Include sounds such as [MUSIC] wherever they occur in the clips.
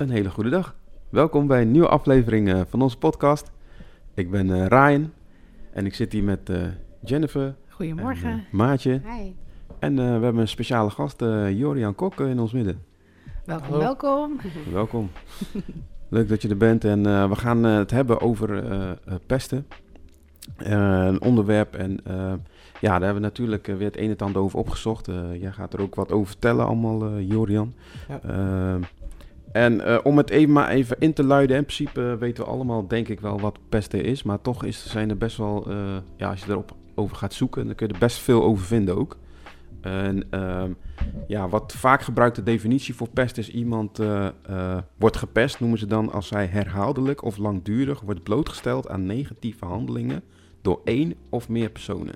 Een hele goede dag. Welkom bij een nieuwe aflevering eh, van onze podcast. Ik ben eh, Ryan en ik zit hier met eh, Jennifer, Goedemorgen. en, Maatje Hi. en eh, we hebben een speciale gast, eh, Jorian Kok, in ons midden. Welkom, Hallo. welkom. [LAUGHS] Welkom. Leuk dat je er bent en eh, we gaan het hebben over eh, eh, pesten. Een onderwerp en eh, ja, daar hebben we natuurlijk weer het een en ander over opgezocht. Eh, jij gaat er ook wat over vertellen allemaal, eh, Jorian. Ja. Eh, en eh, om het even maar even in te luiden, in principe weten we allemaal denk ik wel wat pesten is. Maar toch is, zijn er best wel, eh, ja, als je erop over gaat zoeken, dan kun je er best veel over vinden ook. En ehm, ja, wat vaak gebruikte definitie voor pest is iemand eh, wordt gepest, noemen ze dan als hij herhaaldelijk of langdurig wordt blootgesteld aan negatieve handelingen door één of meer personen.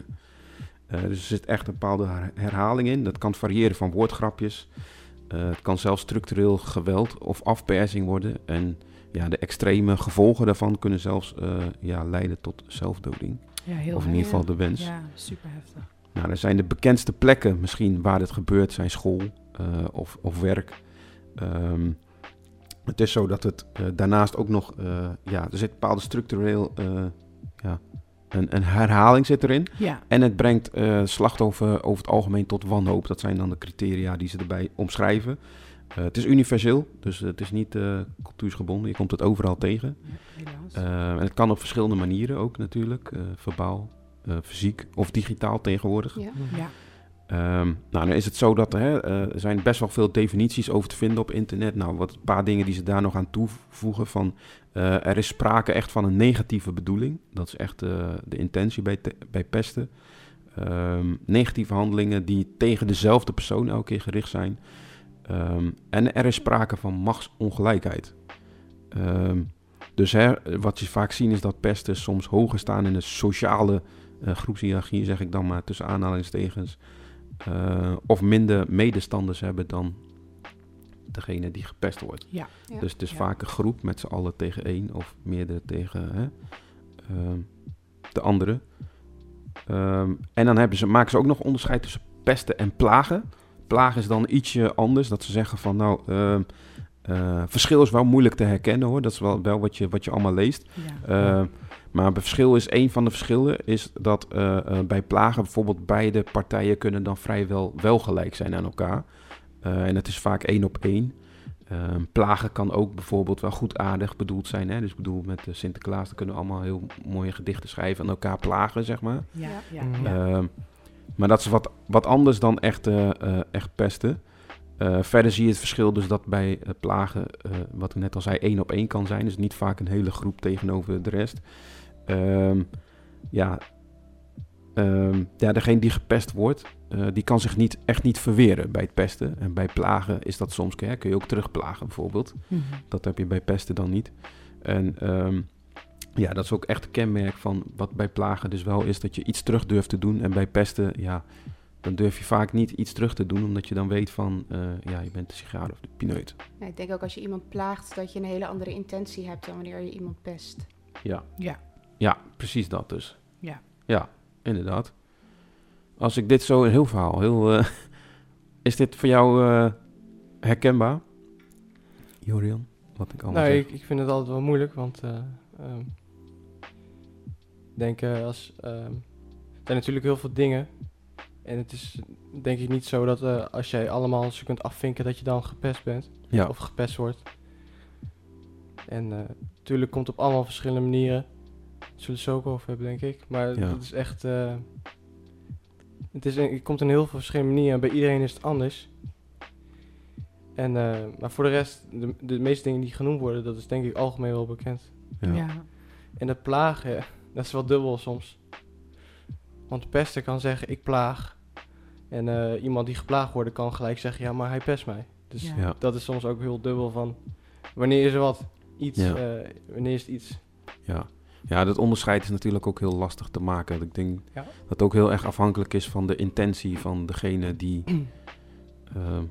Dus er zit echt een bepaalde her- herhaling in. Dat kan variëren van woordgrapjes. Eh, het kan zelfs structureel geweld of afpersing worden. En ja, de extreme gevolgen daarvan kunnen zelfs eh, ja, leiden tot zelfdoding. Ja, heel of in ieder geval de wens. Ja, super heftig. Nou, er zijn de bekendste plekken misschien waar dit gebeurt, zijn school eh, of, of werk. Ehm, het is zo dat het daarnaast ook nog, ja, er zit bepaalde structureel, ja, een, een herhaling zit erin. Ja, En het brengt eh slachtoffer over het algemeen tot wanhoop. Dat zijn dan de criteria die ze erbij omschrijven. Eh, het is universeel, dus het is niet eh cultuursgebonden. Je komt het overal tegen. Eh, en het kan op verschillende manieren ook natuurlijk. eh, verbaal, eh, fysiek of digitaal tegenwoordig. Ja. ja, Ehm, nou, dan is het zo dat hè, eh, er zijn best wel veel definities over te vinden op internet. Nou, wat een paar dingen die ze daar nog aan toevoegen van... eh, er is sprake echt van een negatieve bedoeling. Dat is echt eh, de intentie bij, bij pesten. Ehm, negatieve handelingen die tegen dezelfde persoon elke keer gericht zijn. Ehm, en er is sprake van machtsongelijkheid. Ehm, dus wat je vaak ziet is dat pesten soms hoger staan in de sociale eh groepshiërarchie, zeg ik dan maar tussen aanhalingstekens. Of minder medestanders hebben dan degene die gepest wordt. ja. Ja. Dus het is Ja. vaak een groep met z'n allen tegen één of meerdere tegen hè, ehm, de andere. Ehm, en dan hebben ze, maken ze ook nog onderscheid tussen pesten en plagen. Plagen is dan ietsje anders. Dat ze zeggen van nou, ehm, eh, verschil is wel moeilijk te herkennen hoor. Dat is wel, wel wat, je, wat je allemaal leest. ja. Uh, maar het verschil is, een van de verschillen is dat eh, eh, bij plagen bijvoorbeeld beide partijen kunnen dan vrijwel wel gelijk zijn aan elkaar. Eh, en het is vaak één op één. Eh, plagen kan ook bijvoorbeeld wel goedaardig bedoeld zijn. Hè? Dus ik bedoel, met eh, Sinterklaas dan kunnen we allemaal heel mooie gedichten schrijven en elkaar plagen, zeg maar. ja, ja, ja. Ehm, maar dat is wat, wat anders dan echt, eh, eh, echt pesten. Eh, verder zie je het verschil dus dat bij plagen, eh, wat ik net al zei, één op één kan zijn. Dus niet vaak een hele groep tegenover de rest. Ehm, ja, ehm, ja, degene die gepest wordt, eh, die kan zich niet, echt niet verweren bij het pesten. En bij plagen is dat soms, hè, kun je ook terugplagen bijvoorbeeld. Mhm. Dat heb je bij pesten dan niet. En ehm, ja, dat is ook echt een kenmerk van wat bij plagen dus wel is, dat je iets terug durft te doen. En bij pesten, ja, dan durf je vaak niet iets terug te doen, omdat je dan weet van, eh, ja, je bent de sigaar of de pineut. Ja, ik denk ook als je iemand plaagt, dat je een hele andere intentie hebt dan wanneer je iemand pest. Ja, ja, ja, precies dat dus. Ja. Ja, inderdaad. Als ik dit zo, een heel verhaal, heel, eh, [LAUGHS] is dit voor jou eh, herkenbaar? Jorian, wat ik allemaal Nou, zeg. ik, ik vind het altijd wel moeilijk, want eh, ehm, ik denk eh, als, ehm, er zijn natuurlijk heel veel dingen. En het is denk ik niet zo dat eh, als jij allemaal ze kunt afvinken dat je dan gepest bent. Ja, Of gepest wordt. En eh, natuurlijk komt het op allemaal verschillende manieren. Daar zullen ze ook over hebben, denk ik. Maar Ja. het is echt... eh, het, is, een- het komt in heel veel verschillende manieren. En bij iedereen is het anders. En, eh, maar voor de rest, de, de meeste dingen die genoemd worden, dat is denk ik algemeen wel bekend. ja. ja. En dat plagen, [LAUGHS] dat is wel dubbel soms. Want de pester kan zeggen, ik plaag. En eh, iemand die geplaagd wordt, kan gelijk zeggen, ja, maar hij pest mij. Dus Ja. Dat is soms ook heel dubbel van, wanneer is er wat? Iets, Ja. eh, wanneer is het iets? Ja. Ja, dat onderscheid is natuurlijk ook heel lastig te maken. Ik denk Ja. dat het ook heel erg afhankelijk is van de intentie van degene die, [CLEARS THROAT] ehm,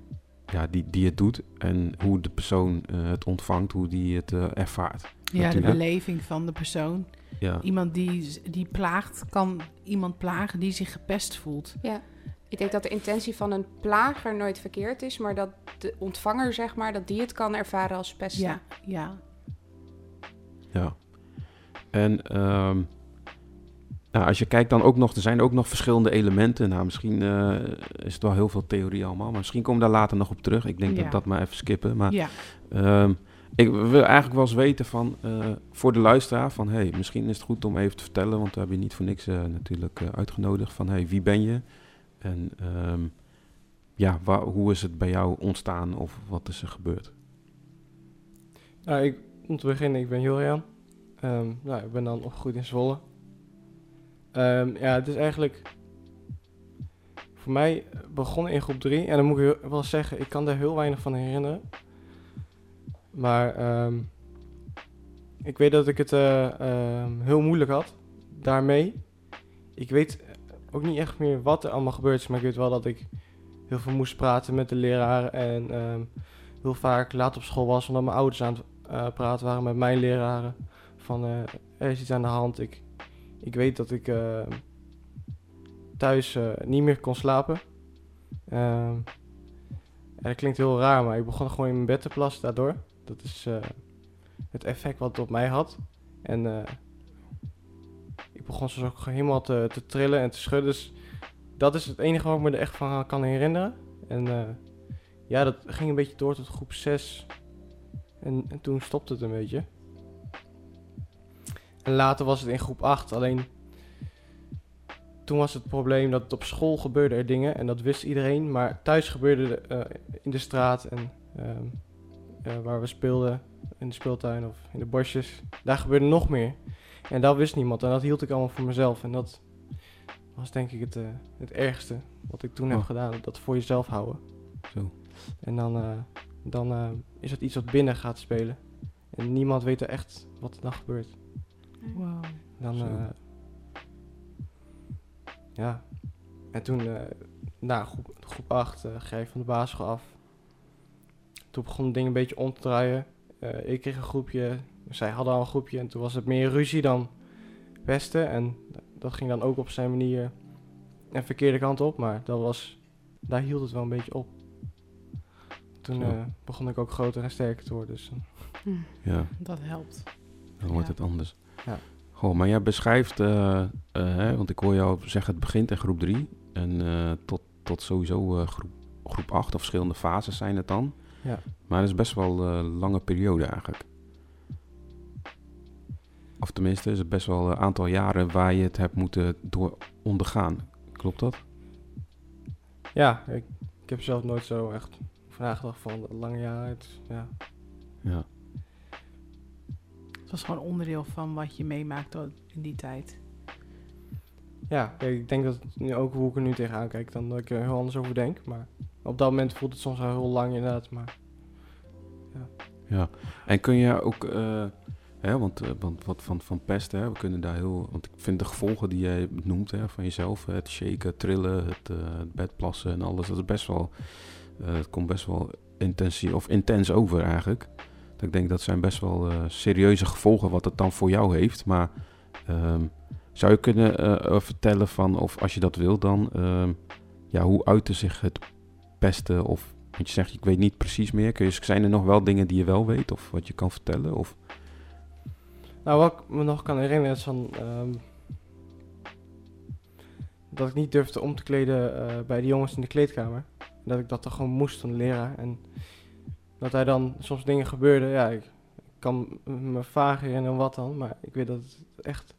ja, die, die het doet. En hoe de persoon eh, het ontvangt, hoe die het eh, ervaart. Ja, de beleving van de persoon. Ja, Iemand die, die plaagt, kan iemand plagen die zich gepest voelt. Ja. Ik denk dat de intentie van een plager nooit verkeerd is, maar dat de ontvanger, zeg maar, dat die het kan ervaren als pesten. Ja, ja. Ja. En ehm, nou, als je kijkt dan ook nog, er zijn ook nog verschillende elementen. Nou, misschien eh, is het wel heel veel theorie allemaal, maar misschien komen we daar later nog op terug. Ik denk dat Ja. dat maar even skippen. Maar ja. Ehm, ik wil eigenlijk wel eens weten van, eh, voor de luisteraar van, hey, misschien is het goed om even te vertellen, want we hebben je niet voor niks eh, natuurlijk eh, uitgenodigd van, hey, wie ben je? En ehm, ja, waar, hoe is het bij jou ontstaan of wat is er gebeurd? Nou, ik, om te beginnen, ik ben Jorian. Ehm, nou, ik ben dan opgegroeid in Zwolle. Ehm, ja, het is eigenlijk voor mij begonnen in groep 3. En dan moet ik wel zeggen, ik kan daar heel weinig van herinneren. Maar ehm, ik weet dat ik het eh, heel moeilijk had daarmee. Ik weet ook niet echt meer wat er allemaal gebeurd is, maar ik weet wel dat ik heel veel moest praten met de leraren en heel vaak laat op school was omdat mijn ouders aan het eh, praten waren met mijn leraren. Van eh, er is iets aan de hand. Ik, ik weet dat ik eh, thuis eh, niet meer kon slapen. Ehm, dat klinkt heel raar, maar ik begon gewoon in mijn bed te plassen daardoor. Dat is het effect wat het op mij had. En ik begon soms ook helemaal te, te trillen en te schudden. Dus dat is het enige wat ik me er echt van kan herinneren. En ja, dat ging een beetje door tot groep 6. En, en toen stopte het een beetje. En later was het in groep 8. Alleen toen was het probleem dat op school gebeurde er dingen. En dat wist iedereen. Maar thuis gebeurde eh, in de straat en ehm, eh, waar we speelden. In de speeltuin of in de bosjes. Daar gebeurde nog meer. En dat wist niemand. En dat hield ik allemaal voor mezelf. En dat was denk ik het, eh, het ergste wat ik toen heb Oh. gedaan. Dat voor jezelf houden. Zo. En dan, dan is het iets wat binnen gaat spelen. En niemand weet er echt wat er dan gebeurt. Wow. Dan, eh, ja. En toen, eh, na groep, groep 8, eh ga je van de basisschool af. Toen begonnen dingen een beetje om te draaien. Eh, ik kreeg een groepje, zij hadden al een groepje. En toen was het meer ruzie dan pesten. En dat ging dan ook op zijn manier een verkeerde kant op. Maar dat was, daar hield het wel een beetje op. Toen eh, begon ik ook groter en sterker te worden. Dus, eh, Ja, Dat helpt. dan wordt Ja. het anders. Ja. Goh, maar jij beschrijft, eh, eh, hè, want ik hoor jou zeggen, het begint in groep 3 en eh, tot, tot sowieso groep, groep 8 of verschillende fases zijn het dan. ja. Maar dat is best wel een lange periode eigenlijk. Of tenminste, is het best wel een aantal jaren waar je het hebt moeten door ondergaan. Klopt dat? Ja, ik, ik heb zelf nooit zo echt over nagedacht van lange jaren. Het, ja. Ja. Was gewoon onderdeel van wat je meemaakte in die tijd. ja, ik denk dat het nu ook hoe ik er nu tegenaan kijk, dan dat ik er heel anders over denk. Maar op dat moment voelt het soms wel heel lang inderdaad. Maar Ja, en kun je ook, eh, hè, want, eh, want wat van, van pest, hè, we kunnen daar heel, want ik vind de gevolgen die jij noemt hè, van jezelf, hè, het shaken, trillen, het, eh, het bedplassen en alles, dat is best wel, eh, het komt best wel intensief of intens over eigenlijk. Ik denk dat zijn best wel eh, serieuze gevolgen wat het dan voor jou heeft, maar ehm, zou je kunnen eh, eh, vertellen van, of als je dat wil dan, ehm, ja, hoe uitte zich het pesten of want je zegt, ik weet niet precies meer. Kun je, zijn er nog wel dingen die je wel weet of wat je kan vertellen? Of, nou, wat ik me nog kan herinneren is van ehm, dat ik niet durfde om te kleden bij de jongens in de kleedkamer. Dat ik dat dan gewoon moest van de leraar. En dat hij dan soms dingen gebeurden. Ja, ik, kan me vaag herinneren wat dan, maar ik weet dat het echt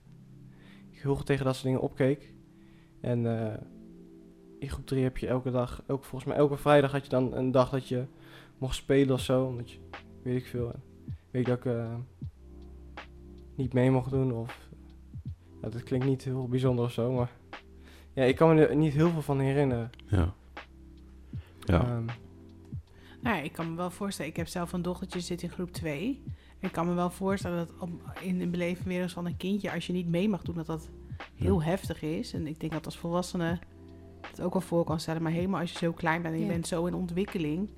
ik heel goed tegen dat soort dingen opkeek. En eh, in groep 3 heb je elke dag, ook volgens mij elke vrijdag had je dan een dag dat je mocht spelen of zo. Omdat je, weet ik veel, weet ik dat ik eh, niet mee mocht doen of... Ja, dat klinkt niet heel bijzonder of zo, maar... Ja, ik kan me er niet heel veel van herinneren. ja. Ja, Ehm, Nou ja, ik kan me wel voorstellen. Ik heb zelf een dochtertje zit in groep 2. Ik kan me wel voorstellen dat op, in de beleving weer eens van een kindje, als je niet mee mag doen, dat dat heel heftig is. En ik denk dat als volwassene het ook wel voor kan stellen. Maar helemaal als je zo klein bent en je Ja. bent zo in ontwikkeling,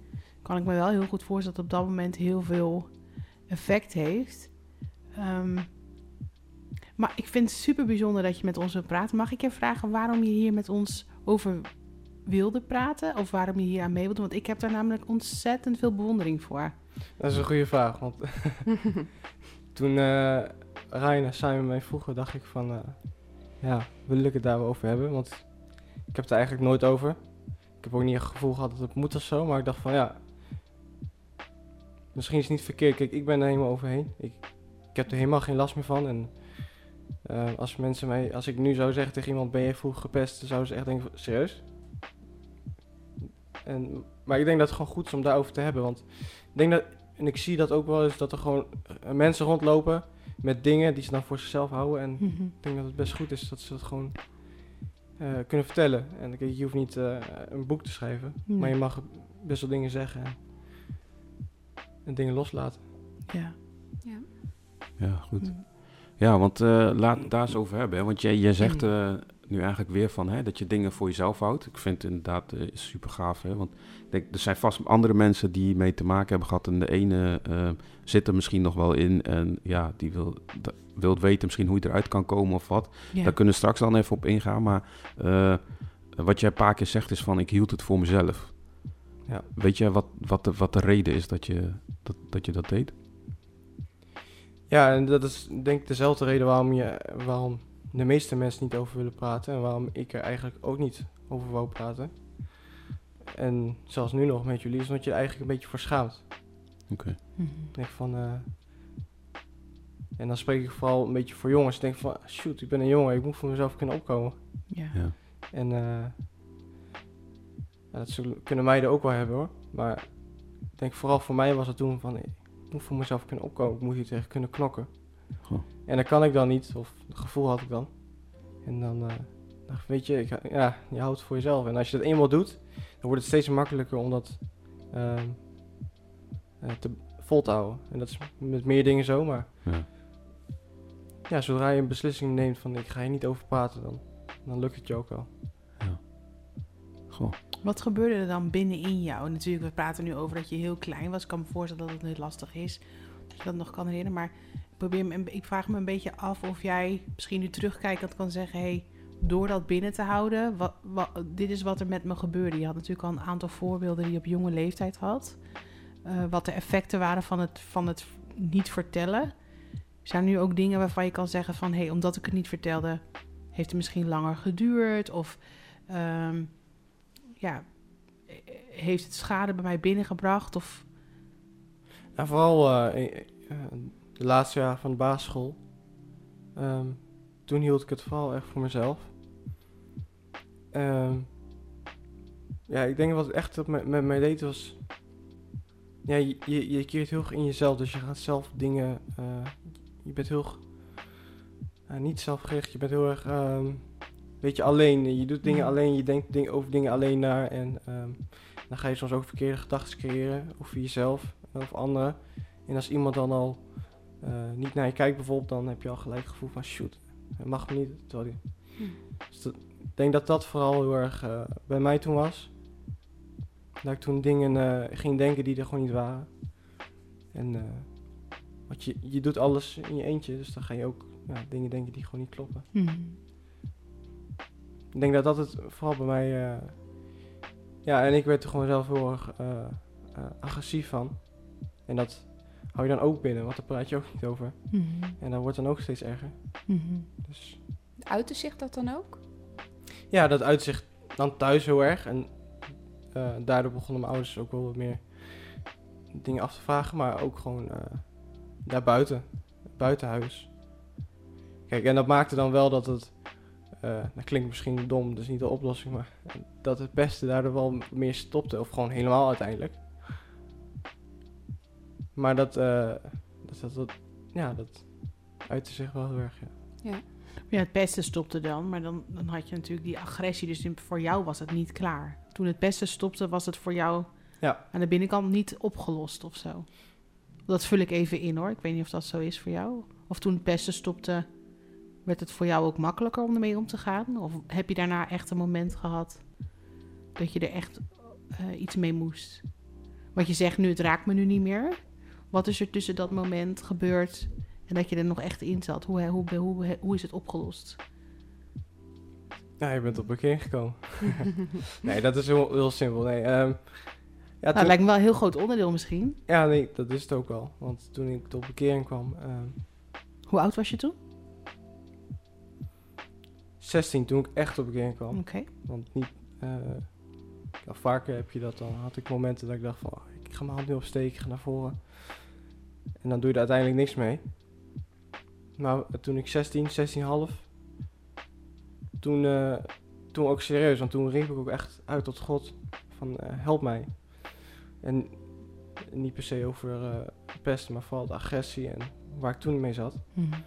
kan ik me wel heel goed voorstellen dat het op dat moment heel veel effect heeft. Ehm, maar ik vind het super bijzonder dat je met ons wilt praten. Mag ik je vragen waarom je hier met ons over wilde praten of waarom je hier aan mee wilde? Want ik heb daar namelijk ontzettend veel bewondering voor. Dat is een goede vraag, want [LAUGHS] toen Ryan en Simon mij vroegen, dacht ik van, eh, ja, wil ik het daar wel over hebben? Want ik heb het er eigenlijk nooit over. Ik heb ook niet het gevoel gehad dat het moet of zo, maar ik dacht van, ja, misschien is het niet verkeerd. Kijk, ik ben er helemaal overheen. Ik, ik heb er helemaal geen last meer van. En eh, als mensen mij, als ik nu zou zeggen tegen iemand, ben je vroeger gepest, dan zouden ze echt denken, serieus? En, maar ik denk dat het gewoon goed is om daarover te hebben, want ik denk dat, en ik zie dat ook wel eens, dat er gewoon eh, mensen rondlopen met dingen die ze dan voor zichzelf houden. En Mhm. ik denk dat het best goed is dat ze dat gewoon eh, kunnen vertellen. En je hoeft niet eh, een boek te schrijven, Nee. maar je mag best wel dingen zeggen en, en dingen loslaten. Ja. Ja, goed. Mm. Ja, want eh, laat het daar eens over hebben. Hè? Want jij, jij zegt eh, nu eigenlijk weer van hè, dat je dingen voor jezelf houdt. Ik vind het inderdaad eh, super gaaf. Hè? Want ik denk, er zijn vast andere mensen die mee te maken hebben gehad. En de ene eh, zit er misschien nog wel in. En ja, die wil, wil weten misschien hoe je eruit kan komen of wat. Ja. Daar kunnen we straks dan even op ingaan. Maar eh, wat jij een paar keer zegt is van ik hield het voor mezelf. Ja. Weet je wat, wat, de, wat de reden is dat je dat, dat, je dat deed? Ja, en dat is denk ik dezelfde reden waarom, je, waarom de meeste mensen niet over willen praten. En waarom ik er eigenlijk ook niet over wou praten. En zelfs nu nog met jullie, is omdat je er eigenlijk een beetje voor schaamt. Oké. Mhm. Ik denk van. eh, en dan spreek ik vooral een beetje voor jongens. Ik denk van, shoot, ik ben een jongen, ik moet voor mezelf kunnen opkomen. Ja. Ja. En eh, ja, dat zullen, kunnen meiden ook wel hebben hoor. Maar ik denk vooral voor mij was het toen van, ik moet voor mezelf kunnen opkomen. Ik moet hier tegen kunnen knokken. Goh. En dat kan ik dan niet, of het gevoel had ik dan. En dan eh, dacht ik, weet je, ik, ja, je houdt het voor jezelf. En als je dat eenmaal doet, dan wordt het steeds makkelijker om dat ehm, eh, te, vol te houden. En dat is met meer dingen zo, maar Ja. ja, zodra je een beslissing neemt van ik ga hier niet over praten, dan, dan lukt het je ook wel. Goh. Wat gebeurde er dan binnenin jou? Natuurlijk, we praten nu over dat je heel klein was. Ik kan me voorstellen dat het heel lastig is. Dat je dat nog kan herinneren. Maar ik vraag me een beetje af of jij misschien nu terugkijkend kan zeggen... Hey, door dat binnen te houden, wat, dit is wat er met me gebeurde. Je had natuurlijk al een aantal voorbeelden die je op jonge leeftijd had. Eh, wat de effecten waren van het, van het niet vertellen. Zijn nu ook dingen waarvan je kan zeggen van... Hey, omdat ik het niet vertelde, heeft het misschien langer geduurd? Of... ehm, ja, heeft het schade bij mij binnengebracht? Of Ja, vooral eh, eh, de laatste jaar van de basisschool. Ehm, toen hield ik het vooral echt voor mezelf. Ehm, ja, ik denk wat het echt met, met mij deed was... Ja, je, je, je keert heel erg in jezelf, dus je gaat zelf dingen... eh, je bent heel... erg, eh, niet zelfgericht, je bent heel erg... ehm weet je, alleen. Je doet dingen alleen, je denkt ding, over dingen alleen na. En ehm, dan ga je soms ook verkeerde gedachten creëren over jezelf of anderen. En als iemand dan al niet naar je kijkt bijvoorbeeld, dan heb je al gelijk het gevoel van shoot, hij mag me niet. Die... Hm. Dus dat- ik denk dat dat vooral heel erg eh, bij mij toen was. Dat ik toen dingen eh, ging denken die er gewoon niet waren. En eh, want je, je doet alles in je eentje, dus dan ga je ook ja, dingen denken die gewoon niet kloppen. Ik denk dat dat het vooral bij mij. eh, ja, en ik werd er gewoon zelf heel erg eh, eh, agressief van. En dat hou je dan ook binnen, want daar praat je ook niet over. En dat wordt dan ook steeds erger. Dus Uitte zich dat dan ook? ja, dat uitzicht dan thuis heel erg. En eh, daardoor begonnen mijn ouders ook wel wat meer dingen af te vragen. Maar ook gewoon eh daarbuiten, buiten huis. Kijk, en dat maakte dan wel dat het... eh, dat klinkt misschien dom, dus niet de oplossing, maar dat het beste daardoor wel meer stopte. Of gewoon helemaal uiteindelijk. Maar dat, eh, dat, dat, dat, ja, dat uitte zich wel heel erg, ja. Ja, het pesten stopte dan, maar dan, dan had je natuurlijk die agressie. Dus voor jou was het niet klaar. Toen het pesten stopte, was het voor jou Ja. aan de binnenkant niet opgelost of zo. Dat vul ik even in hoor. Ik weet niet of dat zo is voor jou. Of toen het pesten stopte, werd het voor jou ook makkelijker om ermee om te gaan? Of heb je daarna echt een moment gehad dat je er echt eh, iets mee moest? Want je zegt nu, het raakt me nu niet meer. Wat is er tussen dat moment gebeurd en dat je er nog echt in zat? Hoe, hoe, hoe, hoe, is het opgelost? Ja, je bent op bekering gekomen. [LAUGHS] nee, dat is heel, heel simpel. Nee, ehm, ja, Nou, toen- lijkt me wel een heel groot onderdeel misschien. ja, nee, dat is het ook wel. Want toen ik tot bekering kwam, ehm, Hoe oud was je toen? 16, toen ik echt op bekering kwam. Oké. Want niet, eh, ja, vaker heb je dat dan. Had ik momenten dat ik dacht van, oh, ik ga mijn hand nu opsteken, ga naar voren. En dan doe je er uiteindelijk niks mee. Maar toen ik 16, 16,5, toen, eh, toen ook serieus, want toen riep ik ook echt uit tot God van eh, help mij. En niet per se over eh, pesten, maar vooral de agressie en waar ik toen mee zat. Mhm.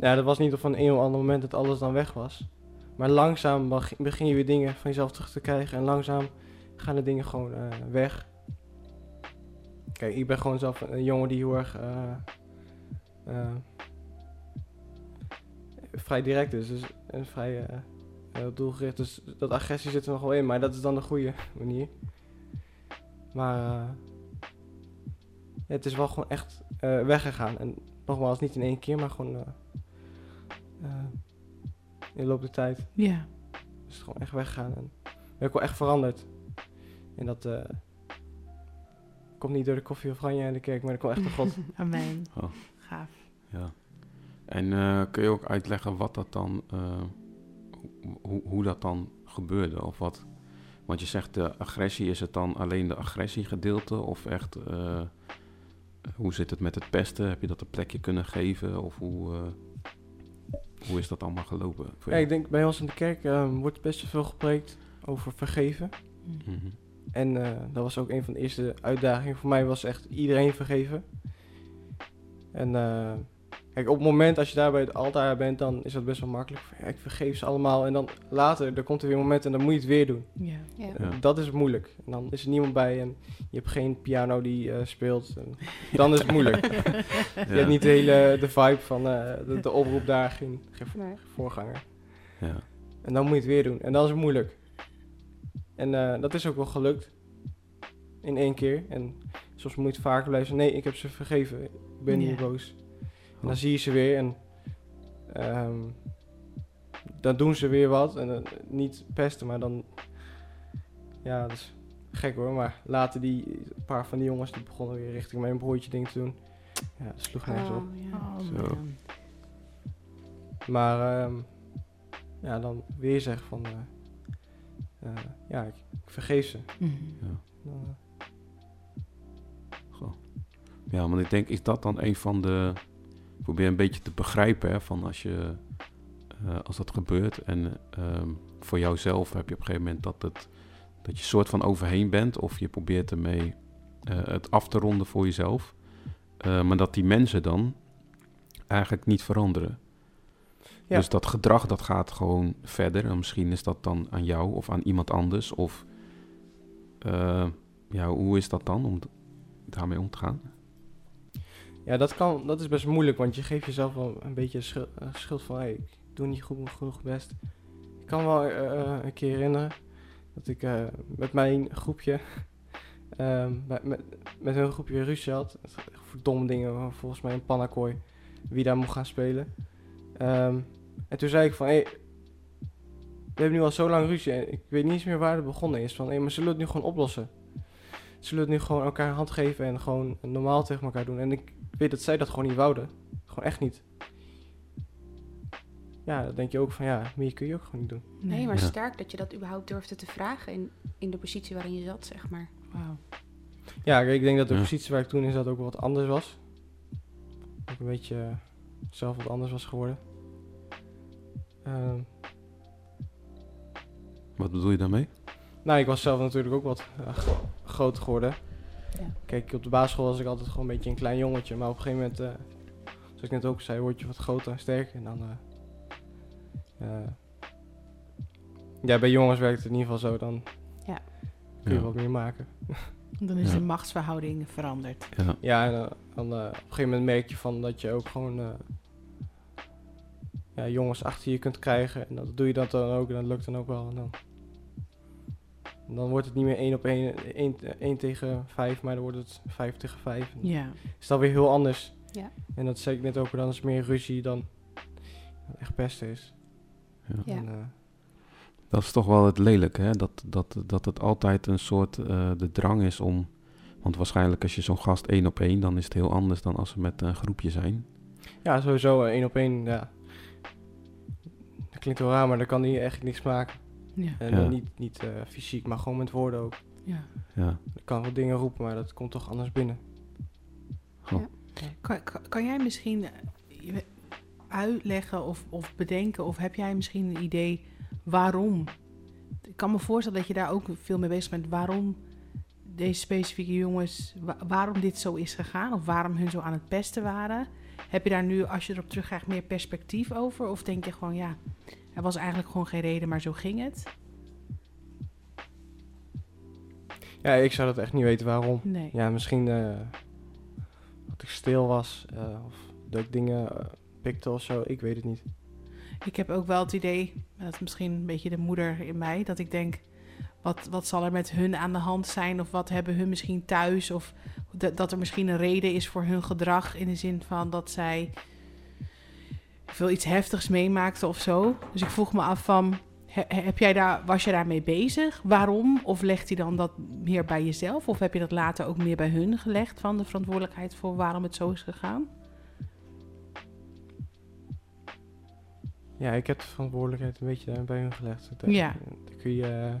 Ja, dat was niet op van een of ander moment dat alles dan weg was. Maar langzaam beg- begin je weer dingen van jezelf terug te krijgen. En langzaam gaan de dingen gewoon weg. Kijk, ik ben gewoon zelf een jongen die heel erg eh, eh, vrij direct is. Dus, en vrij eh, doelgericht. Dus dat agressie zit er nog wel in. Maar dat is dan de goede [LAUGHS] manier. Maar het is wel gewoon echt weggegaan. En nogmaals, niet in één keer, maar gewoon... in de loop der tijd Ja. is het gewoon echt weggegaan. En ben ik wel echt veranderd. En dat komt niet door de koffie of oranje in de kerk, maar dat komt echt door God. [LAUGHS] Amen. Oh. Gaaf. Ja. En eh, kun je ook uitleggen wat dat dan, eh, ho- hoe, hoe dat dan gebeurde? Of wat? Want je zegt de agressie, is het dan alleen de agressiegedeelte? Of echt, eh, hoe zit het met het pesten? Heb je dat een plekje kunnen geven? Of hoe, eh, hoe is dat allemaal gelopen? ja, ik denk bij ons in de kerk ehm, wordt best wel veel gepreekt over vergeven. Mhm. En eh, dat was ook een van de eerste uitdagingen. Voor mij was echt iedereen vergeven. En eh, kijk, op het moment als je daar bij het altaar bent, dan is dat best wel makkelijk. Ja, ik vergeef ze allemaal. En dan later, er komt er weer een moment en dan moet je het weer doen. Ja. Ja. Ja. Dat is moeilijk. En dan is er niemand bij en je hebt geen piano die eh, speelt. En dan is het moeilijk. [LAUGHS] Je hebt niet de hele de vibe van eh, de, de oproep daar, geen, geen Nee. voorganger. Ja. En dan moet je het weer doen. En dan is het moeilijk. En eh, dat is ook wel gelukt. In één keer. En soms moet je het vaker blijven. Nee, ik heb ze vergeven. Ik ben Ja. niet boos. En Oh. dan zie je ze weer en ehm, dan doen ze weer wat. En dan niet pesten, maar dan... Ja, dat is gek hoor. Maar later die een paar van die jongens die begonnen weer richting mijn broertje dingen te doen. Ja, dat sloeg nergens op. Oh, ja. Oh, Zo. man. Maar ehm, ja, dan weer zeggen van... eh, eh, ja, ik, ik vergeef ze. Mhm. Ja. Dan, eh, Goh. Ja, want ik denk, is dat dan een van de... Ik probeer een beetje te begrijpen, hè, van als je... eh, als dat gebeurt en ehm, voor jouzelf heb je op een gegeven moment dat, het, dat je soort van overheen bent... of je probeert ermee eh, het af te ronden voor jezelf. Eh, maar dat die mensen dan eigenlijk niet veranderen. Ja. Dus dat gedrag dat gaat gewoon verder. En misschien is dat dan aan jou of aan iemand anders. Of eh, ja, hoe is dat dan om daarmee om te gaan? ja, dat, kan, dat is best moeilijk, want je geeft jezelf wel een beetje schuld, schuld van... Hey, ik doe niet goed genoeg best. Ik kan wel eh, een keer herinneren dat ik eh, met mijn groepje... [LAUGHS] ehm, met, met, met hun groepje ruzie had. Voor domme dingen, volgens mij een pannakooi. Wie daar mocht gaan spelen. Ehm, en toen zei ik van... Hey, we hebben nu al zo lang ruzie en ik weet niet eens meer waar het begonnen is. Van, hey, maar zullen we het nu gewoon oplossen? Zullen we het nu gewoon elkaar een hand geven en gewoon normaal tegen elkaar doen? En ik weet dat zij dat gewoon niet wouden. Gewoon echt niet. Ja, dan denk je ook van ja, meer kun je ook gewoon niet doen. Nee, maar Ja. sterk dat je dat überhaupt durfde te vragen in, in de positie waarin je zat, zeg maar. Wauw. Ja, ik denk dat de Ja. positie waar ik toen in zat ook wel wat anders was. Ik een beetje zelf wat anders was geworden. Ehm, Wat bedoel je daarmee? nou, ik was zelf natuurlijk ook wat eh, gro- groter geworden. Ja. Kijk, op de basisschool was ik altijd gewoon een beetje een klein jongetje. Maar op een gegeven moment, eh, zoals ik net ook zei, word je wat groter en sterker. En dan... eh, eh, ja, bij jongens werkt het in ieder geval zo. Dan Ja. kun je Ja. wat meer maken. [LAUGHS] Dan is Ja. de machtsverhouding veranderd. Ja, Ja, en eh, dan, eh, op een gegeven moment merk je van dat je ook gewoon eh, ja, jongens achter je kunt krijgen. En dat doe je dat dan ook en dat lukt dan ook wel. En dan, en dan wordt het niet meer één op één, één, één tegen vijf, maar dan wordt het vijf tegen vijf. En Ja. is dat weer heel anders. Ja. En dat zei ik net ook, dan is het meer ruzie dan echt pesten is. Ja. Ja. En, eh, Dat is toch wel het lelijke, hè? Dat, dat, dat het altijd een soort eh, de drang is om. Want waarschijnlijk als je zo'n gast één op één, dan is het heel anders dan als ze met een groepje zijn. ja, sowieso eh, één op één, ja. Dat klinkt wel raar, maar dan kan hij echt niks maken. Ja. En Ja. niet, niet eh, fysiek, maar gewoon met woorden ook. ja. Ja. Ik kan wel dingen roepen, maar dat komt toch anders binnen. Kan, kan, kan jij misschien je- uitleggen of, of bedenken, of heb jij misschien een idee waarom? Ik kan me voorstellen dat je daar ook veel mee bezig bent. Waarom deze specifieke jongens, wa- waarom dit zo is gegaan, of waarom hun zo aan het pesten waren? Heb je daar nu, als je erop terugkrijgt, meer perspectief over? Of denk je gewoon, ja, er was eigenlijk gewoon geen reden, maar zo ging het? Ja, ik zou dat echt niet weten waarom. Nee. Ja, misschien eh, dat ik stil was eh, of dat ik dingen eh, pikte of zo. Ik weet het niet. Ik heb ook wel het idee, dat is misschien een beetje de moeder in mij, dat ik denk, wat, wat zal er met hun aan de hand zijn? Of wat hebben hun misschien thuis? Of dat, er misschien een reden is voor hun gedrag in de zin van dat zij veel iets heftigs meemaakten of zo. Dus ik vroeg me af van, he- heb jij daar, was je daarmee bezig? Waarom? Of legt hij dan dat meer bij jezelf? Of heb je dat later ook meer bij hun gelegd van de verantwoordelijkheid voor waarom het zo is gegaan? Ja, ik heb de verantwoordelijkheid een beetje bij hun gelegd. Ik denk, Ja. Daar kun je eh,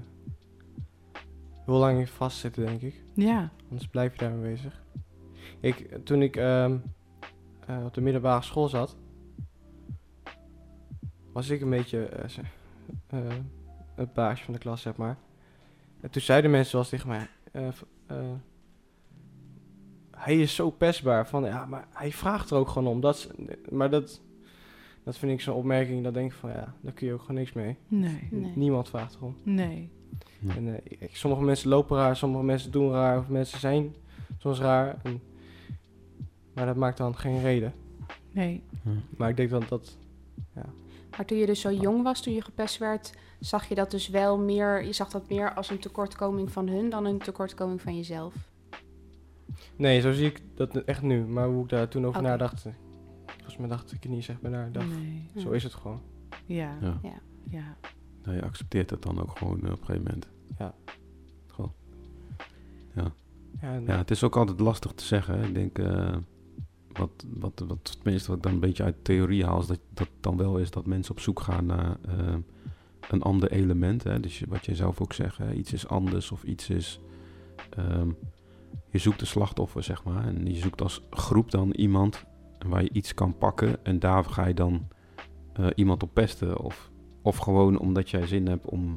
heel lang in vastzitten, denk ik. Ja, Anders blijf je daarmee bezig. Ik, toen ik ehm, eh, op de middelbare school zat, was ik een beetje eh, ze- eh, het baasje van de klas, zeg maar. En toen zeiden mensen zoals tegen mij, eh, eh, hij is zo pestbaar. Van, ja, maar hij vraagt er ook gewoon om. Dat maar dat, dat vind ik zo'n opmerking, dat denk ik van, ja, daar kun je ook gewoon niks mee. nee, Nee. Niemand vraagt erom. nee. Ja. En, eh, ik- sommige mensen lopen raar, sommige mensen doen raar, of mensen zijn soms raar. En, maar dat maakt dan geen reden. Nee. Maar ik denk dat dat... Maar toen je dus zo jong was, toen je gepest werd, zag je dat dus wel meer, je zag dat meer als een tekortkoming van hun dan een tekortkoming van jezelf. Nee, zo zie ik dat echt nu. Maar hoe ik daar toen over nadacht... Volgens mij dacht ik niet zeg maar naar. Dacht, nee. Zo is het gewoon. Ja, Ja. Ja. ja. Nou, je accepteert het dan ook gewoon eh, op een gegeven moment. Ja. Gewoon. Ja, en- Ja, het is ook altijd lastig te zeggen. Hè. Ik denk, eh, wat, wat, wat, tenminste wat ik dan een beetje uit de theorie haal, is dat dat dan wel is dat mensen op zoek gaan naar eh, een ander element. Hè. Dus je- wat jij zelf ook zegt, hè, iets is anders of iets is... ehm, je zoekt een slachtoffer, zeg maar. En je zoekt als groep dan iemand waar je iets kan pakken. En daar ga je dan eh, iemand op pesten. Of, of gewoon omdat jij zin hebt om...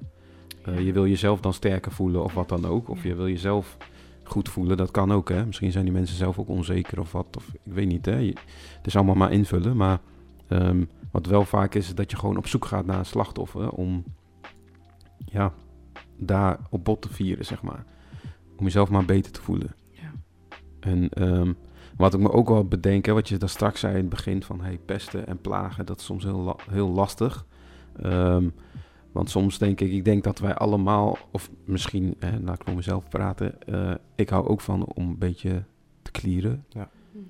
eh, je wil jezelf dan sterker voelen of wat dan ook. Of je wil jezelf goed voelen. Dat kan ook, hè. Misschien zijn die mensen zelf ook onzeker of wat. Of ik weet niet, hè. Je- het is allemaal maar invullen. Maar ehm, wat wel vaak is, is dat je gewoon op zoek gaat naar een slachtoffer. Om, ja, daar op bot te vieren, zeg maar. Om jezelf maar beter te voelen. Ja. En ehm, wat ik me ook wel bedenk, hè, wat je daar straks zei in het begin van hey, pesten en plagen, dat is soms heel, la- heel lastig. Ehm, want soms denk ik, ik denk dat wij allemaal, of misschien, hè, laat ik voor mezelf praten, eh, ik hou ook van om een beetje te klieren,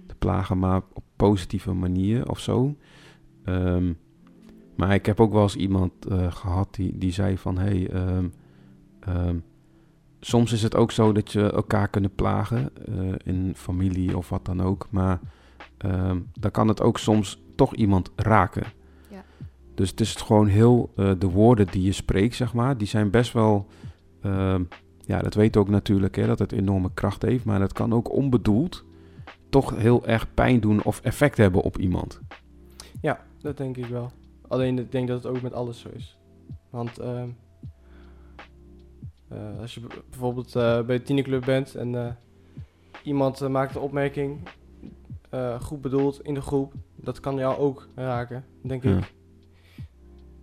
te plagen, maar op positieve manier of zo. Ehm, maar ik heb ook wel eens iemand eh, gehad die, die zei van, hey, ehm, soms is het ook zo dat je elkaar kunnen plagen eh, in familie of wat dan ook, maar ehm, dan kan het ook soms toch iemand raken. Ja. Dus het is gewoon heel, eh, de woorden die je spreekt, zeg maar, die zijn best wel, ehm, ja, dat weet ook natuurlijk, hè, dat het enorme kracht heeft, maar dat kan ook onbedoeld toch heel erg pijn doen of effect hebben op iemand. Ja, dat denk ik wel. Alleen ik denk dat het ook met alles zo is. Want eh, als je bijvoorbeeld eh, bij de tienerclub bent en eh, iemand maakt een opmerking, goed bedoeld in de groep, dat kan jou ook raken, denk Ja. ik.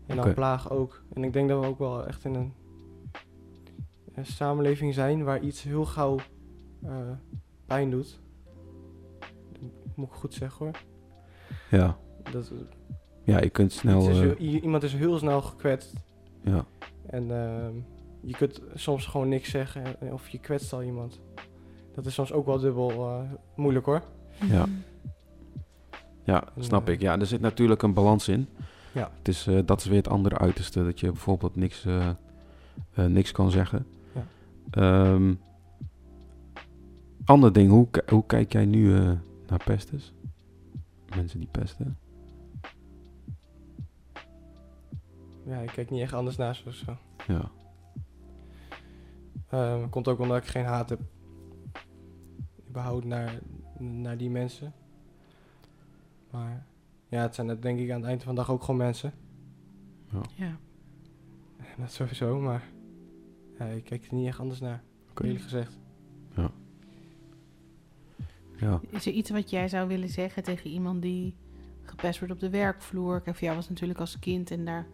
En dan plaag ook. En ik denk dat we ook wel echt in een, een samenleving zijn waar iets heel gauw pijn doet. Moet ik goed zeggen hoor. Ja, Dat, ja je kunt snel, is heel- iemand is heel snel gekwetst. ja, En ehm, je kunt soms gewoon niks zeggen. en- Of je kwetst al iemand. Dat is soms ook wel dubbel eh, moeilijk hoor. ja. Ja, En, snap eh, ik. Ja, er zit natuurlijk een balans in. Ja. Het is, eh, dat is weer het andere uiterste, dat je bijvoorbeeld niks, eh, eh, niks kan zeggen. Ja. Ehm, ander ding, hoe, hoe kijk jij nu eh, naar pesters? Mensen die pesten? Ja, ik kijk niet echt anders naar ze of zo. Ja. Ehm, komt ook omdat ik geen haat heb. Überhaupt naar, naar die mensen. Maar ja, het zijn het denk ik aan het eind van de dag ook gewoon mensen. Ja. [LAUGHS] Dat sowieso, maar ja, ik kijk er niet echt anders naar, Oké. eerlijk gezegd. Ja. Is er iets wat jij zou willen zeggen tegen iemand die gepest wordt op de werkvloer? Kijk, voor jou was natuurlijk als kind en daar,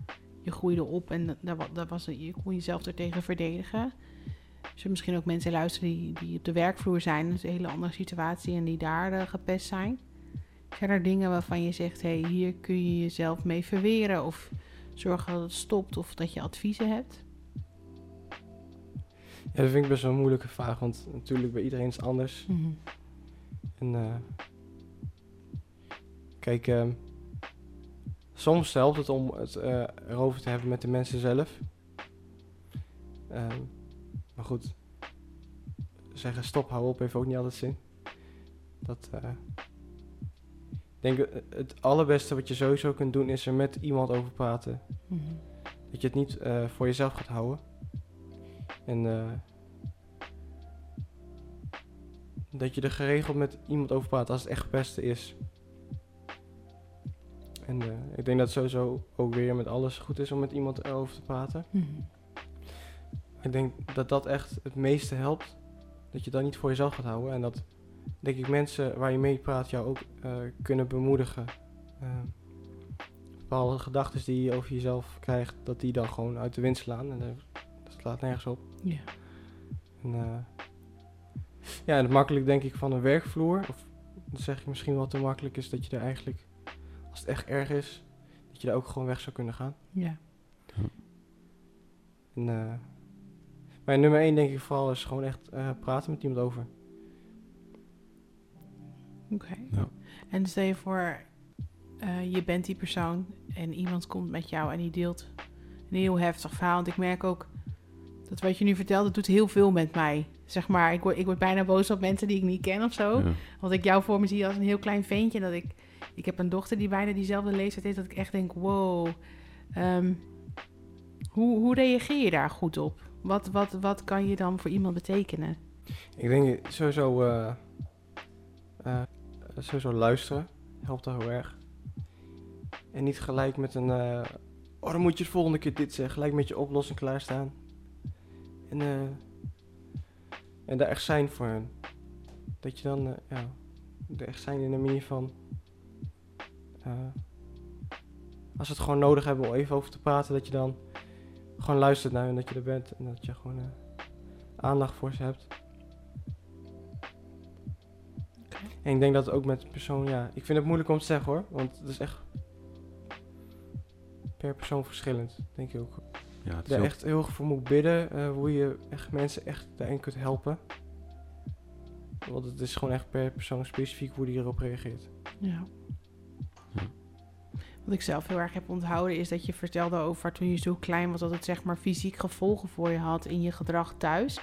je groeide op en daar, wa- daar was, je kon jezelf er tegen verdedigen. Er misschien ook mensen luisteren die, die op de werkvloer zijn, dat is een hele andere situatie en die daar eh, gepest zijn. Zijn er dingen waarvan je zegt, hé, hey, hier kun je jezelf mee verweren of zorgen dat het stopt of dat je adviezen hebt? Ja, dat vind ik best wel een moeilijke vraag, want natuurlijk bij iedereen is het anders. En eh, kijk, ehm, soms helpt het om het eh, erover te hebben met de mensen zelf. Ehm, maar goed, zeggen stop, hou op, heeft ook niet altijd zin. Dat, eh, ik denk eh, het allerbeste wat je sowieso kunt doen is er met iemand over praten. Mhm. Dat je het niet eh, voor jezelf gaat houden. En dat je er geregeld met iemand over praat als het echt het beste is. En ik denk dat het sowieso ook weer met alles goed is om met iemand erover te praten. Mhm. Ik denk dat dat echt het meeste helpt. Dat je dat niet voor jezelf gaat houden. En dat, denk ik, mensen waar je mee praat jou ook eh, kunnen bemoedigen. Eh, bepaalde gedachten die je over jezelf krijgt, dat die dan gewoon uit de wind slaan. En eh, dat slaat nergens op. Ja. En, ja, en het makkelijk denk ik van een werkvloer, of dat zeg ik misschien wel te makkelijk, is dat je er eigenlijk, als het echt erg is, dat je daar ook gewoon weg zou kunnen gaan. Ja. En, maar nummer één denk ik vooral is gewoon echt eh, praten met iemand over. Oké. Ja. En stel je voor, eh, je bent die persoon en iemand komt met jou en die deelt een heel heftig verhaal. Want ik merk ook dat wat je nu vertelt, dat doet heel veel met mij. Zeg maar, ik word, ik word bijna boos op mensen die ik niet ken of zo. Ja. Want ik jou voor me zie als een heel klein ventje. En dat ik, ik heb een dochter die bijna diezelfde leeftijd heeft. Dat ik echt denk, wow. ehm, hoe, hoe reageer je daar goed op? Wat, wat, wat kan je dan voor iemand betekenen? Ik denk sowieso, eh, eh, sowieso luisteren helpt daar heel erg. En niet gelijk met een, eh, oh dan moet je het volgende keer dit zeggen, gelijk met je oplossing klaarstaan. En, en daar echt zijn voor hen. Dat je dan, ja, er echt zijn in de manier van, als ze het gewoon nodig hebben om even over te praten, dat je dan gewoon luistert naar hen, dat je er bent en dat je gewoon eh, aandacht voor ze hebt. En ik denk dat het ook met persoon, ja, ik vind het moeilijk om te zeggen hoor, want het is echt per persoon verschillend, denk ik ook. Ja, het is Daar ook- echt heel erg voor moet bidden, eh, hoe je echt mensen echt daarin kunt helpen. Want het is gewoon echt per persoon specifiek hoe die erop reageert. Ja. Wat ik zelf heel erg heb onthouden is dat je vertelde over toen je zo klein was dat het zeg maar fysiek gevolgen voor je had in je gedrag thuis.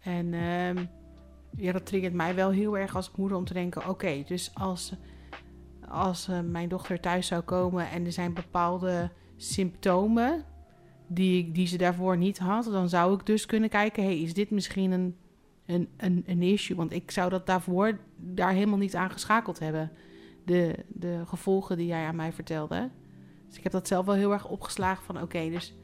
En ehm, ja, dat triggert mij wel heel erg als moeder om te denken: oké, dus als, als eh, mijn dochter thuis zou komen en er zijn bepaalde symptomen die, die ze daarvoor niet had, dan zou ik dus kunnen kijken: hey, is dit misschien een, een, een, een issue? Want ik zou dat daarvoor daar helemaal niet aan geschakeld hebben de, de gevolgen die jij aan mij vertelde. Dus ik heb dat zelf wel heel erg opgeslagen van oké, dus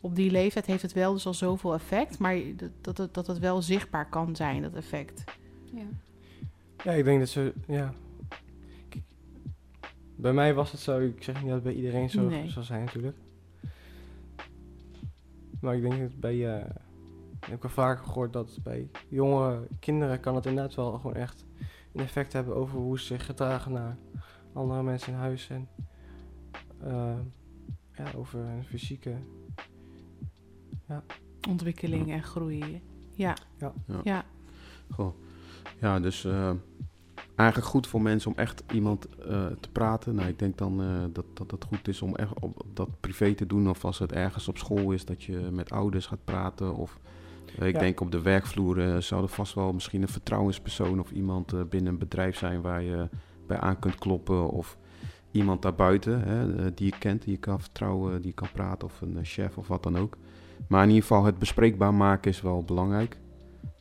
op die leeftijd heeft het wel dus al zoveel effect, maar dat, dat, het, dat het wel zichtbaar kan zijn, dat effect. Ja. Ja, ik denk dat ze, ja. Kijk, bij mij was het zo, ik zeg niet dat het bij iedereen zo Nee. zal zijn natuurlijk. Maar ik denk dat bij, eh, ik heb wel vaker gehoord dat bij jonge kinderen kan het inderdaad wel gewoon echt een effect hebben over hoe ze zich gedragen naar andere mensen in huis en eh, ja, over hun fysieke. Ontwikkeling en groei. Ja. Ja. Ja. Ja. Goh. Ja, dus eh, eigenlijk goed voor mensen om echt iemand eh, te praten. Nou, ik denk dan eh, dat, dat het goed is om echt op, op dat privé te doen. Of als het ergens op school is, dat je met ouders gaat praten. Of ik Ja. denk op de werkvloer eh, zou er vast wel misschien een vertrouwenspersoon of iemand eh, binnen een bedrijf zijn waar je bij aan kunt kloppen. Of iemand daarbuiten hè, eh, die je kent, die je kan vertrouwen, die je kan praten. Of een eh, chef of wat dan ook. Maar in ieder geval het bespreekbaar maken is wel belangrijk.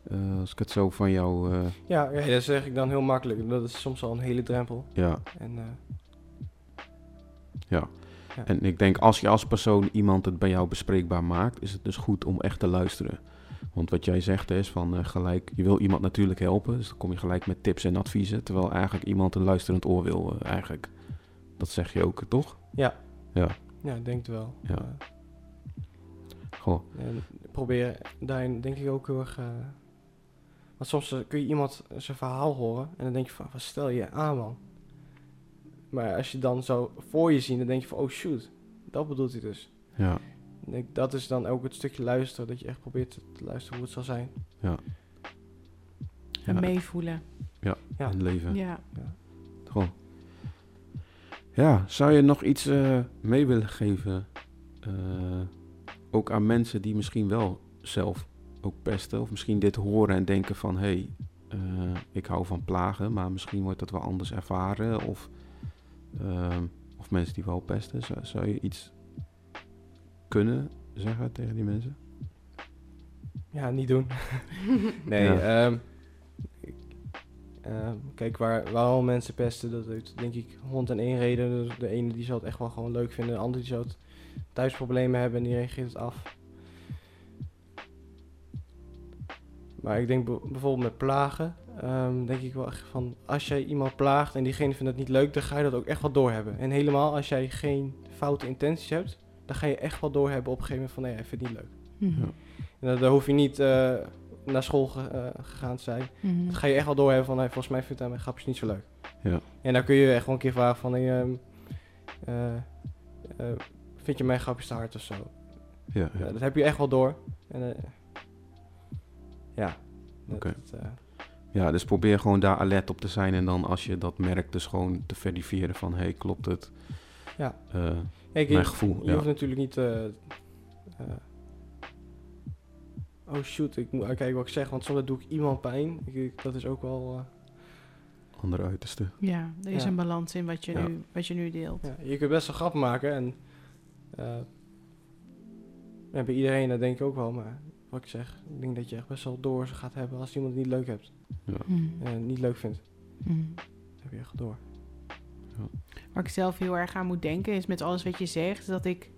Eh, als ik het zo van jou... eh, Ja, ja, dat zeg ik dan heel makkelijk. Dat is soms al een hele drempel. ja, En eh, Ja. Ja. En ik denk als je als persoon iemand het bij jou bespreekbaar maakt, is het dus goed om echt te luisteren. Want wat jij zegt is van eh, gelijk, je wil iemand natuurlijk helpen, dus dan kom je gelijk met tips en adviezen, terwijl eigenlijk iemand een luisterend oor wil eh, eigenlijk. Dat zeg je ook, toch? ja. Ja. Ja, ik denk het wel. Ja. Goh, En probeer daarin denk ik ook heel erg... eh, want soms kun je iemand zijn verhaal horen en dan denk je van, wat stel je aan man? Maar als je dan zo voor je ziet, dan denk je van, oh shoot, dat bedoelt hij dus. ja, Ik dat is dan ook het stukje luisteren, dat je echt probeert te, te luisteren hoe het zal zijn. ja. En Ja, meevoelen. Ja. in het leven. Ja. Goh. Ja, zou je nog iets eh, mee willen geven? eh, ook aan mensen die misschien wel zelf ook pesten. Of misschien dit horen en denken van... hé, hey, eh, ik hou van plagen, maar misschien wordt dat wel anders ervaren. Of, ehm, of mensen die wel pesten. Zou, zou je iets kunnen zeggen tegen die mensen? Ja, niet doen. [LAUGHS] nee, Ja. ehm, ik- ehm, kijk, waar, waarom mensen pesten, dat heeft denk ik hond en één reden. Dus De ene die zal het echt wel gewoon leuk vinden, de andere die zal het thuisproblemen hebben en die reageert het af. Maar ik denk be- bijvoorbeeld met plagen, ehm, denk ik wel echt van, als jij iemand plaagt en diegene vindt het niet leuk, dan ga je dat ook echt wel doorhebben. En helemaal als jij geen foute intenties hebt, dan ga je echt wel doorhebben op een gegeven moment van, nee, hij vindt het niet leuk. Ja. En dan, hoef je niet eh, naar school ge- eh, gegaan te zijn. Mhm. Dan ga je echt wel doorhebben van, hey, volgens mij vindt hij mijn grapjes niet zo leuk. Ja. En dan kun je echt wel een keer vragen van, hey, ehm, eh, eh, vind je mijn grapjes te hard of zo? Ja, dat heb je echt wel door. En, eh, ja. Dat- Oké. dat, eh, ja, dus probeer gewoon daar alert op te zijn. En dan als je dat merkt, dus gewoon te verifiëren van... hé, hey, klopt het? Ja. Eh, kijk, mijn je, gevoel, je ja. hoeft natuurlijk niet... eh, eh, oh shoot, ik moet kijken wat ik zeg, want soms doe ik iemand pijn. Ik- dat is ook wel... eh, andere uiterste. Ja, er is Ja. een balans in wat je, Ja. nu, wat je nu deelt. Ja, je kunt best wel grap maken en eh, ja, bij iedereen, dat denk ik ook wel, maar wat ik zeg, ik denk dat je echt best wel door ze gaat hebben als iemand het niet leuk hebt Ja. Mhm. en niet leuk vindt. Mhm. Dan heb je echt door. Waar ik zelf heel erg aan moet denken is met alles wat je zegt, dat ik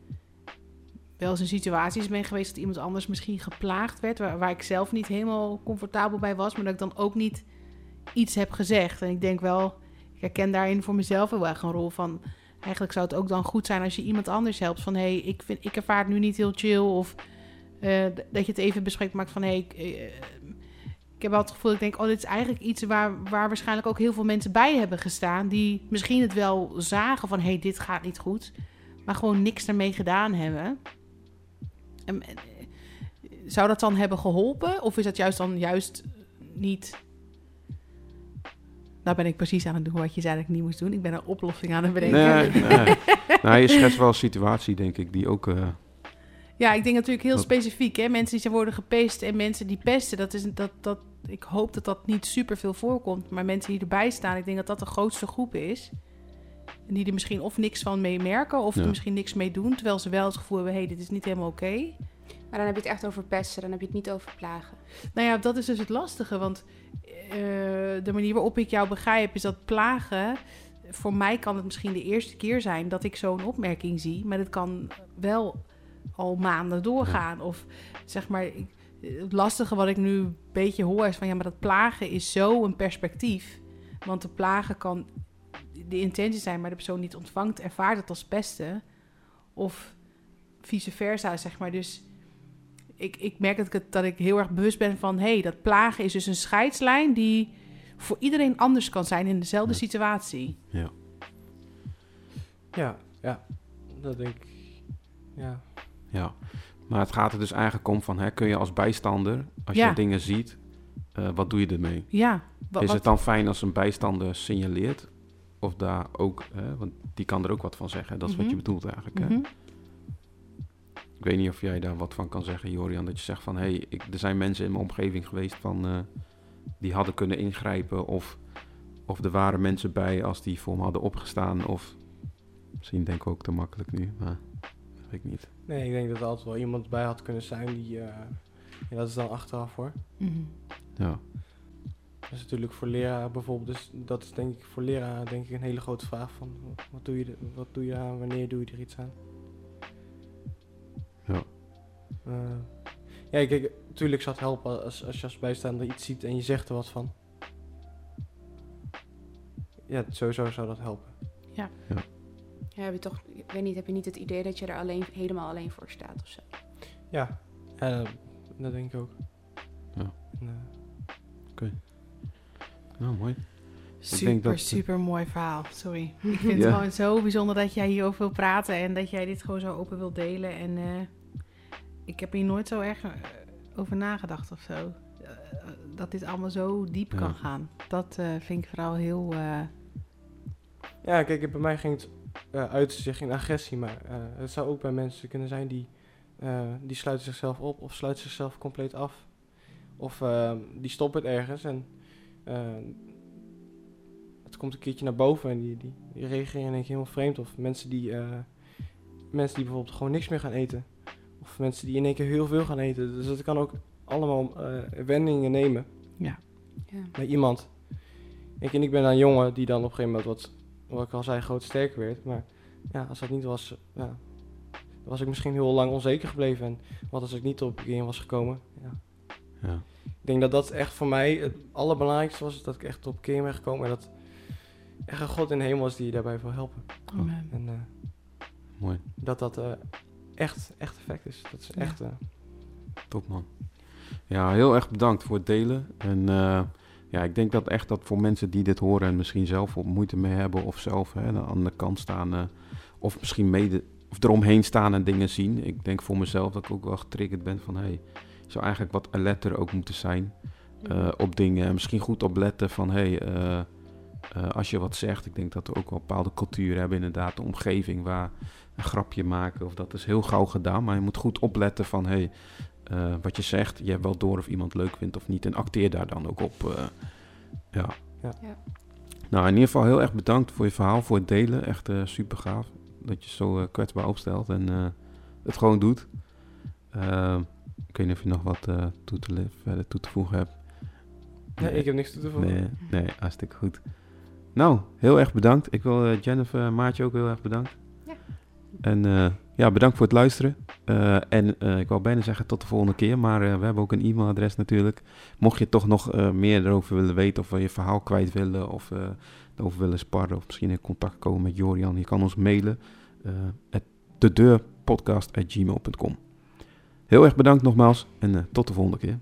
wel eens in situaties ben geweest dat iemand anders misschien geplaagd werd, waar, waar ik zelf niet helemaal comfortabel bij was, maar dat ik dan ook niet iets heb gezegd. En ik denk wel, ik herken daarin voor mezelf heel erg een rol van, eigenlijk zou het ook dan goed zijn als je iemand anders helpt van, hé, hey, ik, vind, ik ervaar het nu niet heel chill, of eh, dat je het even bespreekt maakt van, hé, hey, eh, heb wel het gevoel, ik denk, oh, dit is eigenlijk iets waar, waar waarschijnlijk ook heel veel mensen bij hebben gestaan. Die misschien het wel zagen van, hé, hey, dit gaat niet goed. Maar gewoon niks ermee gedaan hebben. En, eh, zou dat dan hebben geholpen? Of is dat juist dan juist niet... Nou ben ik precies aan het doen wat je zei dat ik niet moest doen. Ik ben een oplossing aan het bedenken. Nee, nee. [LAUGHS] nou, je schetst wel een situatie, denk ik, die ook... eh, Ja, ik denk natuurlijk heel specifiek. Hè? Mensen die zijn worden gepest en mensen die pesten. Dat is, dat, dat, ik hoop dat dat niet super veel voorkomt. Maar mensen die erbij staan, ik denk dat dat de grootste groep is. En die er misschien of niks van mee merken of Ja. er misschien niks mee doen. Terwijl ze wel het gevoel hebben, hé, hey, dit is niet helemaal oké. Maar dan heb je het echt over pesten, dan heb je het niet over plagen. Nou ja, dat is dus het lastige. Want eh, de manier waarop ik jou begrijp is dat plagen... Voor mij kan het misschien de eerste keer zijn dat ik zo'n opmerking zie. Maar het kan wel al maanden doorgaan. Of zeg maar, ik, het lastige wat ik nu een beetje hoor is van... Ja, maar dat plagen is zo een perspectief. Want de plagen kan de intentie zijn, maar de persoon die het ontvangt ervaart het als pesten. Of vice versa, zeg maar. Dus ik, ik merk dat ik, het, dat ik heel erg bewust ben van... hé, hey, dat plagen is dus een scheidslijn die voor iedereen anders kan zijn in dezelfde Ja. situatie. ja. Ja, ja, dat denk ik. Ja, Ja, maar het gaat er dus eigenlijk om van, hè, kun je als bijstander, als Ja. je dingen ziet, eh, wat doe je ermee? Ja, is het dan fijn als een bijstander signaleert? Of daar ook, hè, want die kan er ook wat van zeggen. Dat is wat je Mhm. bedoelt eigenlijk. Hè? Mhm. Ik weet niet of jij daar wat van kan zeggen, Jorian. Dat je zegt van, hé, hey, ik- er zijn mensen in mijn omgeving geweest van, eh, die hadden kunnen ingrijpen. Of, of er waren mensen bij als die voor me hadden opgestaan. Of misschien denk ik ook te makkelijk nu, maar dat weet ik niet. Nee, ik denk dat er altijd wel iemand bij had kunnen zijn die... eh, ja, dat is dan achteraf hoor. Mhm. Ja, Dat is natuurlijk voor leraar bijvoorbeeld, dus dat is denk ik voor leraar denk ik een hele grote vraag van wat doe je, wat doe je aan, wanneer doe je er iets aan? ja, Eh, ja, kijk, natuurlijk zou het helpen als, als je als bijstaander iets ziet en je zegt er wat van. Ja, sowieso zou dat helpen. Ja, heb je toch, ik weet niet, heb je niet het idee dat je er alleen, helemaal alleen voor staat of zo? Ja, ja dat, dat denk ik ook. Ja. Eh, nou mooi. Super, super mooi verhaal. Sorry. [LAUGHS] Ik vind Ja. het gewoon zo bijzonder dat jij hierover wil praten en dat jij dit gewoon zo open wil delen. En eh, ik heb hier nooit zo erg eh, over nagedacht of zo. Dat dit allemaal zo diep Ja. kan gaan. Dat eh, vind ik vooral heel. eh, ja, kijk, bij mij ging het uh, uit zich in agressie, maar eh, het zou ook bij mensen kunnen zijn die, eh, die sluiten zichzelf op of sluiten zichzelf compleet af. Of eh, die stoppen het ergens en eh, het komt een keertje naar boven en die, die, die reageren in één keer helemaal vreemd. Of mensen die, eh, mensen die bijvoorbeeld gewoon niks meer gaan eten. Of mensen die in één keer heel veel gaan eten. Dus dat kan ook allemaal eh, wendingen nemen ja. Ja. bij iemand. Ik, en ik ben een jongen die dan op een gegeven moment wat, wat ik al zei, groot sterker werd. Maar ja, als dat niet was, ja, dan was ik misschien heel lang onzeker gebleven. En wat als ik niet op game was gekomen? Ja. Ja, Ik denk dat dat echt voor mij het allerbelangrijkste was, dat ik echt op game ben gekomen. En dat echt een God in de hemel is die je daarbij wil helpen. Amen. En eh, mooi. dat dat eh, echt, echt effect is. Dat is Ja. echt... eh, Top man. Ja, heel erg bedankt voor het delen. En eh, ja, ik denk dat echt dat voor mensen die dit horen en misschien zelf moeite mee hebben of zelf hè, aan de kant staan eh, of misschien mede of eromheen staan en dingen zien. Ik denk voor mezelf dat ik ook wel getriggerd ben van hey, je zou eigenlijk wat alerter ook moeten zijn eh, op dingen. En misschien goed opletten van hey, eh, als je wat zegt. Ik denk dat we ook wel bepaalde culturen hebben inderdaad, de omgeving waar een grapje maken of dat is heel gauw gedaan. Maar je moet goed opletten van hey, eh, wat je zegt. Je hebt wel door of iemand leuk vindt of niet. En acteer daar dan ook op. eh, ja. Ja. Ja. Nou, in ieder geval heel erg bedankt voor je verhaal, voor het delen. Echt super gaaf dat je zo kwetsbaar opstelt en eh, het gewoon doet. Eh, ik weet niet of je nog wat eh, toe te, verder toe te voegen hebt. nee, ik heb niks toe te voegen. Nee, nee, hartstikke goed. Nou, heel erg bedankt. Ik wil Jennifer en Maartje ook heel erg bedankt. Ja. En eh, ja, bedankt voor het luisteren. Eh, en eh, ik wou bijna zeggen tot de volgende keer, maar eh, we hebben ook een e-mailadres natuurlijk. Mocht je toch nog meer erover willen weten of we je verhaal kwijt willen of erover willen sparren of misschien in contact komen met Jorian, je kan ons mailen. at de deurpodcast@gmail.com. Heel erg bedankt nogmaals en tot de volgende keer.